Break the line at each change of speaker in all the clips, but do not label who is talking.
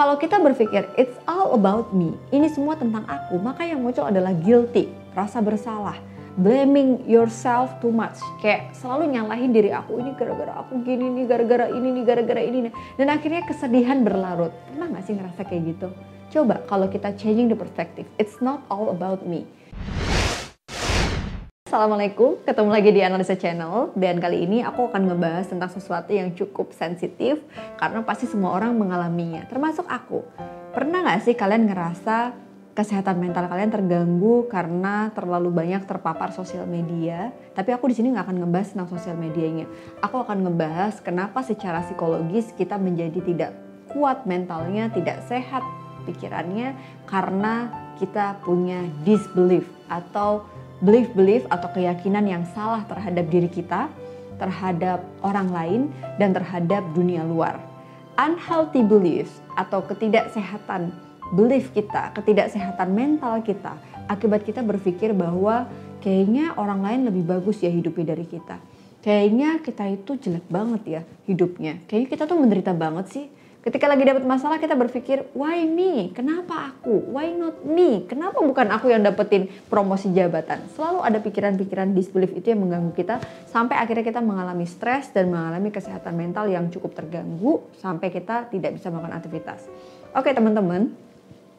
Kalau kita berpikir it's all about me, ini semua tentang aku, maka yang muncul adalah guilty, rasa bersalah, blaming yourself too much, kayak selalu nyalahin diri aku ini gara-gara aku gini nih, gara-gara ini nih, gara-gara ini nih, dan akhirnya kesedihan berlarut. Pernah gak sih ngerasa kayak gitu? Coba kalau kita changing the perspective, it's not all about me. Assalamualaikum, ketemu lagi di Analisa Channel dan kali ini aku akan ngebahas tentang sesuatu yang cukup sensitif karena pasti semua orang mengalaminya, termasuk aku. Pernah gak sih kalian ngerasa kesehatan mental kalian terganggu karena terlalu banyak terpapar sosial media? Tapi aku di sini nggak akan ngebahas tentang sosial medianya. Aku akan ngebahas kenapa secara psikologis kita menjadi tidak kuat mentalnya, tidak sehat pikirannya karena kita punya disbelief atau belief-belief atau keyakinan yang salah terhadap diri kita, terhadap orang lain, dan terhadap dunia luar. Unhealthy beliefs atau ketidaksehatan belief kita, ketidaksehatan mental kita, akibat kita berpikir bahwa kayaknya orang lain lebih bagus ya hidupnya dari kita. Kayaknya kita itu jelek banget ya hidupnya. Kayaknya kita tuh menderita banget sih Ketika lagi dapat masalah kita berpikir, why me? Kenapa aku? Why not me? Kenapa bukan aku yang dapetin promosi jabatan? Selalu ada pikiran-pikiran disbelief itu yang mengganggu kita sampai akhirnya kita mengalami stres dan mengalami kesehatan mental yang cukup terganggu sampai kita tidak bisa melakukan aktivitas. Oke teman-teman,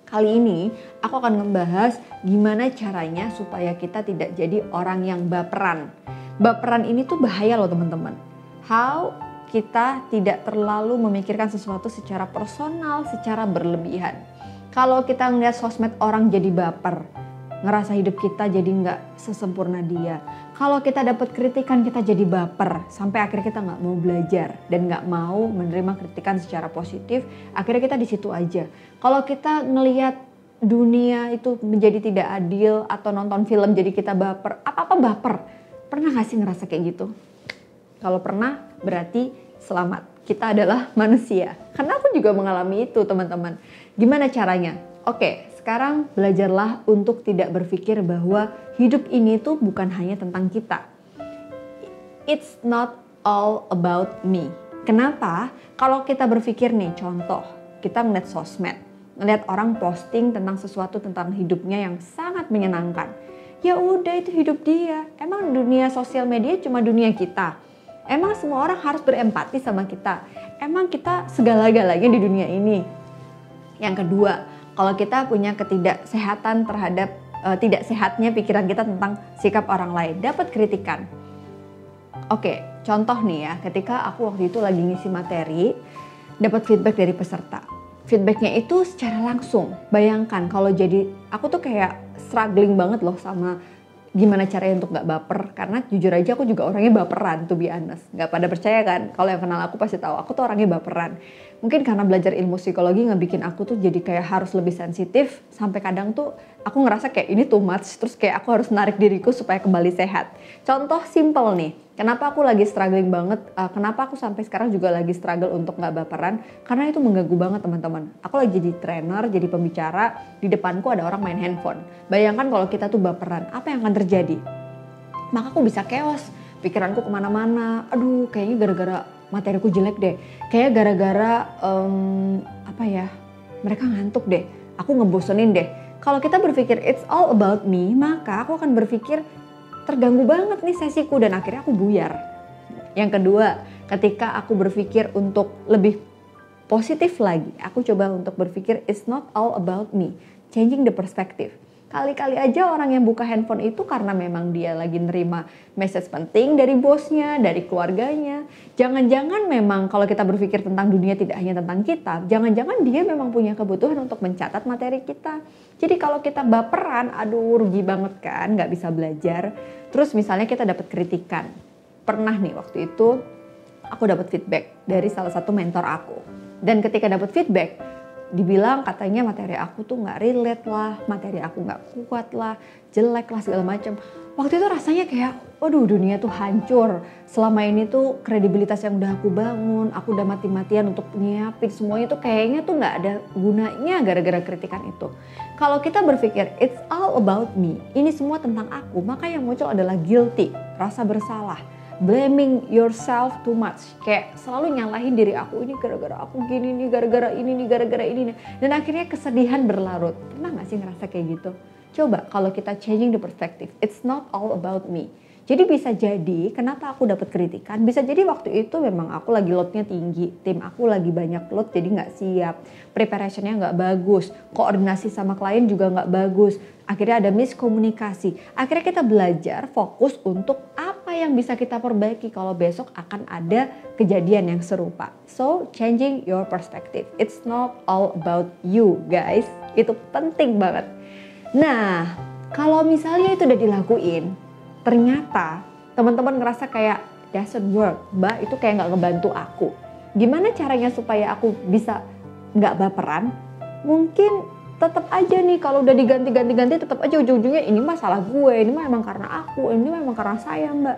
kali ini aku akan membahas gimana caranya supaya kita tidak jadi orang yang baperan. Baperan ini tuh bahaya loh teman-teman. How kita tidak terlalu memikirkan sesuatu secara personal, secara berlebihan. Kalau kita ngeliat sosmed orang jadi baper, ngerasa hidup kita jadi nggak sesempurna dia. Kalau kita dapat kritikan kita jadi baper, sampai akhirnya kita nggak mau belajar dan nggak mau menerima kritikan secara positif, akhirnya kita di situ aja. Kalau kita ngelihat dunia itu menjadi tidak adil atau nonton film jadi kita baper, apa-apa baper. Pernah gak sih ngerasa kayak gitu? Kalau pernah, berarti selamat. Kita adalah manusia. Karena aku juga mengalami itu, teman-teman. Gimana caranya? Oke, sekarang belajarlah untuk tidak berpikir bahwa hidup ini tuh bukan hanya tentang kita. It's not all about me. Kenapa? Kalau kita berpikir nih, contoh, kita ngeliat sosmed, ngeliat orang posting tentang sesuatu tentang hidupnya yang sangat menyenangkan. Ya udah itu hidup dia. Emang dunia sosial media cuma dunia kita Emang semua orang harus berempati sama kita. Emang kita segala-galanya di dunia ini. Yang kedua, kalau kita punya ketidaksehatan terhadap uh, tidak sehatnya pikiran kita tentang sikap orang lain, dapat kritikan. Oke, contoh nih ya, ketika aku waktu itu lagi ngisi materi, dapat feedback dari peserta. Feedbacknya itu secara langsung. Bayangkan kalau jadi aku tuh kayak struggling banget loh sama gimana caranya untuk gak baper? Karena jujur aja aku juga orangnya baperan tuh be honest. Nggak pada percaya kan? Kalau yang kenal aku pasti tahu aku tuh orangnya baperan mungkin karena belajar ilmu psikologi ngebikin aku tuh jadi kayak harus lebih sensitif sampai kadang tuh aku ngerasa kayak ini too much terus kayak aku harus narik diriku supaya kembali sehat contoh simple nih Kenapa aku lagi struggling banget? Uh, kenapa aku sampai sekarang juga lagi struggle untuk nggak baperan? Karena itu mengganggu banget teman-teman. Aku lagi jadi trainer, jadi pembicara. Di depanku ada orang main handphone. Bayangkan kalau kita tuh baperan, apa yang akan terjadi? Maka aku bisa chaos. Pikiranku ke mana-mana. Aduh, kayaknya gara-gara materiku jelek deh. Kayak gara-gara um, apa ya? Mereka ngantuk deh. Aku ngebosenin deh. Kalau kita berpikir it's all about me, maka aku akan berpikir terganggu banget nih sesiku dan akhirnya aku buyar. Yang kedua, ketika aku berpikir untuk lebih positif lagi, aku coba untuk berpikir it's not all about me, changing the perspective. Kali-kali aja orang yang buka handphone itu karena memang dia lagi nerima message penting dari bosnya, dari keluarganya. Jangan-jangan memang kalau kita berpikir tentang dunia tidak hanya tentang kita, jangan-jangan dia memang punya kebutuhan untuk mencatat materi kita. Jadi kalau kita baperan, aduh rugi banget kan, nggak bisa belajar. Terus misalnya kita dapat kritikan. Pernah nih waktu itu aku dapat feedback dari salah satu mentor aku. Dan ketika dapat feedback, dibilang katanya materi aku tuh nggak relate lah, materi aku nggak kuat lah, jelek lah segala macam. Waktu itu rasanya kayak, waduh dunia tuh hancur. Selama ini tuh kredibilitas yang udah aku bangun, aku udah mati-matian untuk nyiapin semuanya tuh kayaknya tuh nggak ada gunanya gara-gara kritikan itu. Kalau kita berpikir it's all about me, ini semua tentang aku, maka yang muncul adalah guilty, rasa bersalah, blaming yourself too much. Kayak selalu nyalahin diri aku ini gara-gara aku gini nih, gara-gara ini nih, gara-gara ini nih. Dan akhirnya kesedihan berlarut. Pernah gak sih ngerasa kayak gitu? Coba kalau kita changing the perspective, it's not all about me. Jadi bisa jadi kenapa aku dapat kritikan, bisa jadi waktu itu memang aku lagi loadnya tinggi, tim aku lagi banyak load jadi nggak siap, preparationnya nggak bagus, koordinasi sama klien juga nggak bagus, akhirnya ada miskomunikasi. Akhirnya kita belajar fokus untuk apa yang bisa kita perbaiki kalau besok akan ada kejadian yang serupa. So changing your perspective, it's not all about you guys, itu penting banget. Nah, kalau misalnya itu udah dilakuin, ternyata teman-teman ngerasa kayak doesn't work, mbak itu kayak nggak ngebantu aku. Gimana caranya supaya aku bisa nggak baperan? Mungkin tetap aja nih kalau udah diganti-ganti-ganti tetap aja ujung-ujungnya ini masalah gue, ini memang karena aku, ini memang karena saya mbak.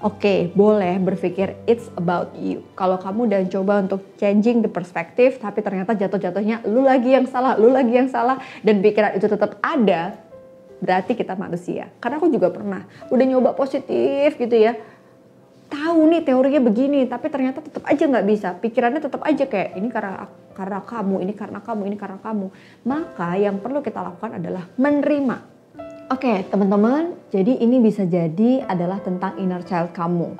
Oke, okay, boleh berpikir it's about you. Kalau kamu udah coba untuk changing the perspective, tapi ternyata jatuh-jatuhnya lu lagi yang salah, lu lagi yang salah, dan pikiran itu tetap ada, berarti kita manusia. Karena aku juga pernah udah nyoba positif gitu ya. Tahu nih teorinya begini, tapi ternyata tetap aja nggak bisa. Pikirannya tetap aja kayak ini karena karena kamu, ini karena kamu, ini karena kamu. Maka yang perlu kita lakukan adalah menerima. Oke, teman-teman, jadi ini bisa jadi adalah tentang inner child kamu.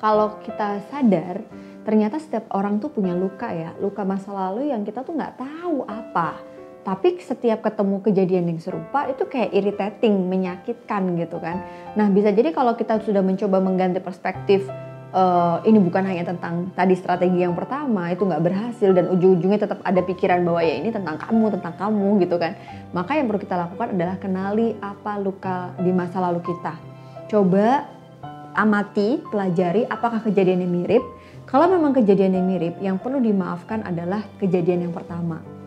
Kalau kita sadar, ternyata setiap orang tuh punya luka ya, luka masa lalu yang kita tuh nggak tahu apa tapi setiap ketemu kejadian yang serupa itu kayak irritating, menyakitkan gitu kan. Nah bisa jadi kalau kita sudah mencoba mengganti perspektif uh, ini bukan hanya tentang tadi strategi yang pertama itu nggak berhasil dan ujung-ujungnya tetap ada pikiran bahwa ya ini tentang kamu tentang kamu gitu kan. Maka yang perlu kita lakukan adalah kenali apa luka di masa lalu kita. Coba amati pelajari apakah kejadiannya mirip. Kalau memang kejadiannya mirip yang perlu dimaafkan adalah kejadian yang pertama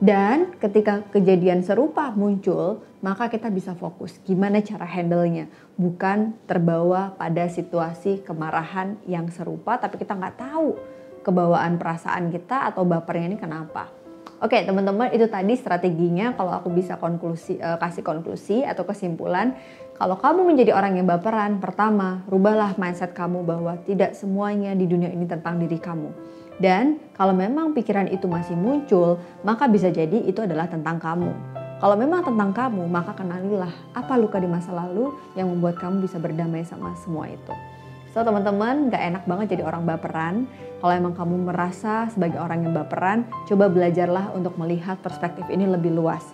dan ketika kejadian serupa muncul, maka kita bisa fokus gimana cara handle-nya. Bukan terbawa pada situasi kemarahan yang serupa, tapi kita nggak tahu kebawaan perasaan kita atau bapernya ini kenapa. Oke teman-teman itu tadi strateginya kalau aku bisa konklusi uh, kasih konklusi atau kesimpulan kalau kamu menjadi orang yang baperan pertama rubahlah mindset kamu bahwa tidak semuanya di dunia ini tentang diri kamu dan kalau memang pikiran itu masih muncul, maka bisa jadi itu adalah tentang kamu. Kalau memang tentang kamu, maka kenalilah apa luka di masa lalu yang membuat kamu bisa berdamai sama semua itu. So teman-teman, gak enak banget jadi orang baperan. Kalau emang kamu merasa sebagai orang yang baperan, coba belajarlah untuk melihat perspektif ini lebih luas.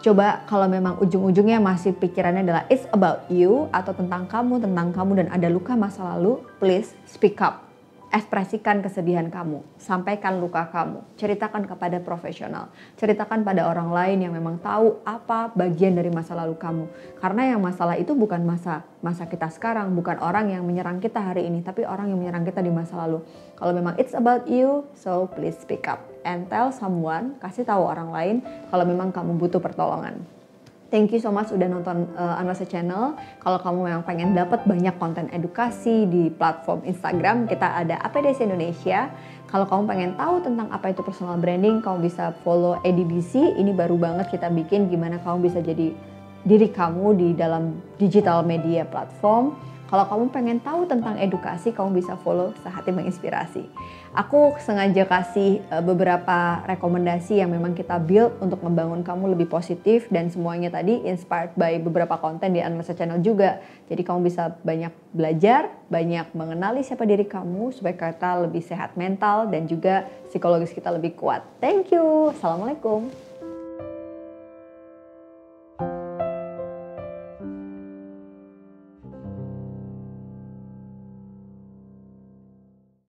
Coba kalau memang ujung-ujungnya masih pikirannya adalah it's about you atau tentang kamu, tentang kamu dan ada luka masa lalu, please speak up ekspresikan kesedihan kamu, sampaikan luka kamu, ceritakan kepada profesional, ceritakan pada orang lain yang memang tahu apa bagian dari masa lalu kamu. Karena yang masalah itu bukan masa masa kita sekarang, bukan orang yang menyerang kita hari ini, tapi orang yang menyerang kita di masa lalu. Kalau memang it's about you, so please speak up and tell someone, kasih tahu orang lain kalau memang kamu butuh pertolongan. Thank you so much udah nonton uh, Anwasa Channel. Kalau kamu memang pengen dapat banyak konten edukasi di platform Instagram, kita ada APDC Indonesia. Kalau kamu pengen tahu tentang apa itu personal branding, kamu bisa follow EDBC. Ini baru banget kita bikin gimana kamu bisa jadi diri kamu di dalam digital media platform. Kalau kamu pengen tahu tentang edukasi, kamu bisa follow Sehati Menginspirasi. Aku sengaja kasih e, beberapa rekomendasi yang memang kita build untuk membangun kamu lebih positif dan semuanya tadi inspired by beberapa konten di Anmasa Channel juga. Jadi kamu bisa banyak belajar, banyak mengenali siapa diri kamu supaya kita lebih sehat mental dan juga psikologis kita lebih kuat. Thank you. Assalamualaikum.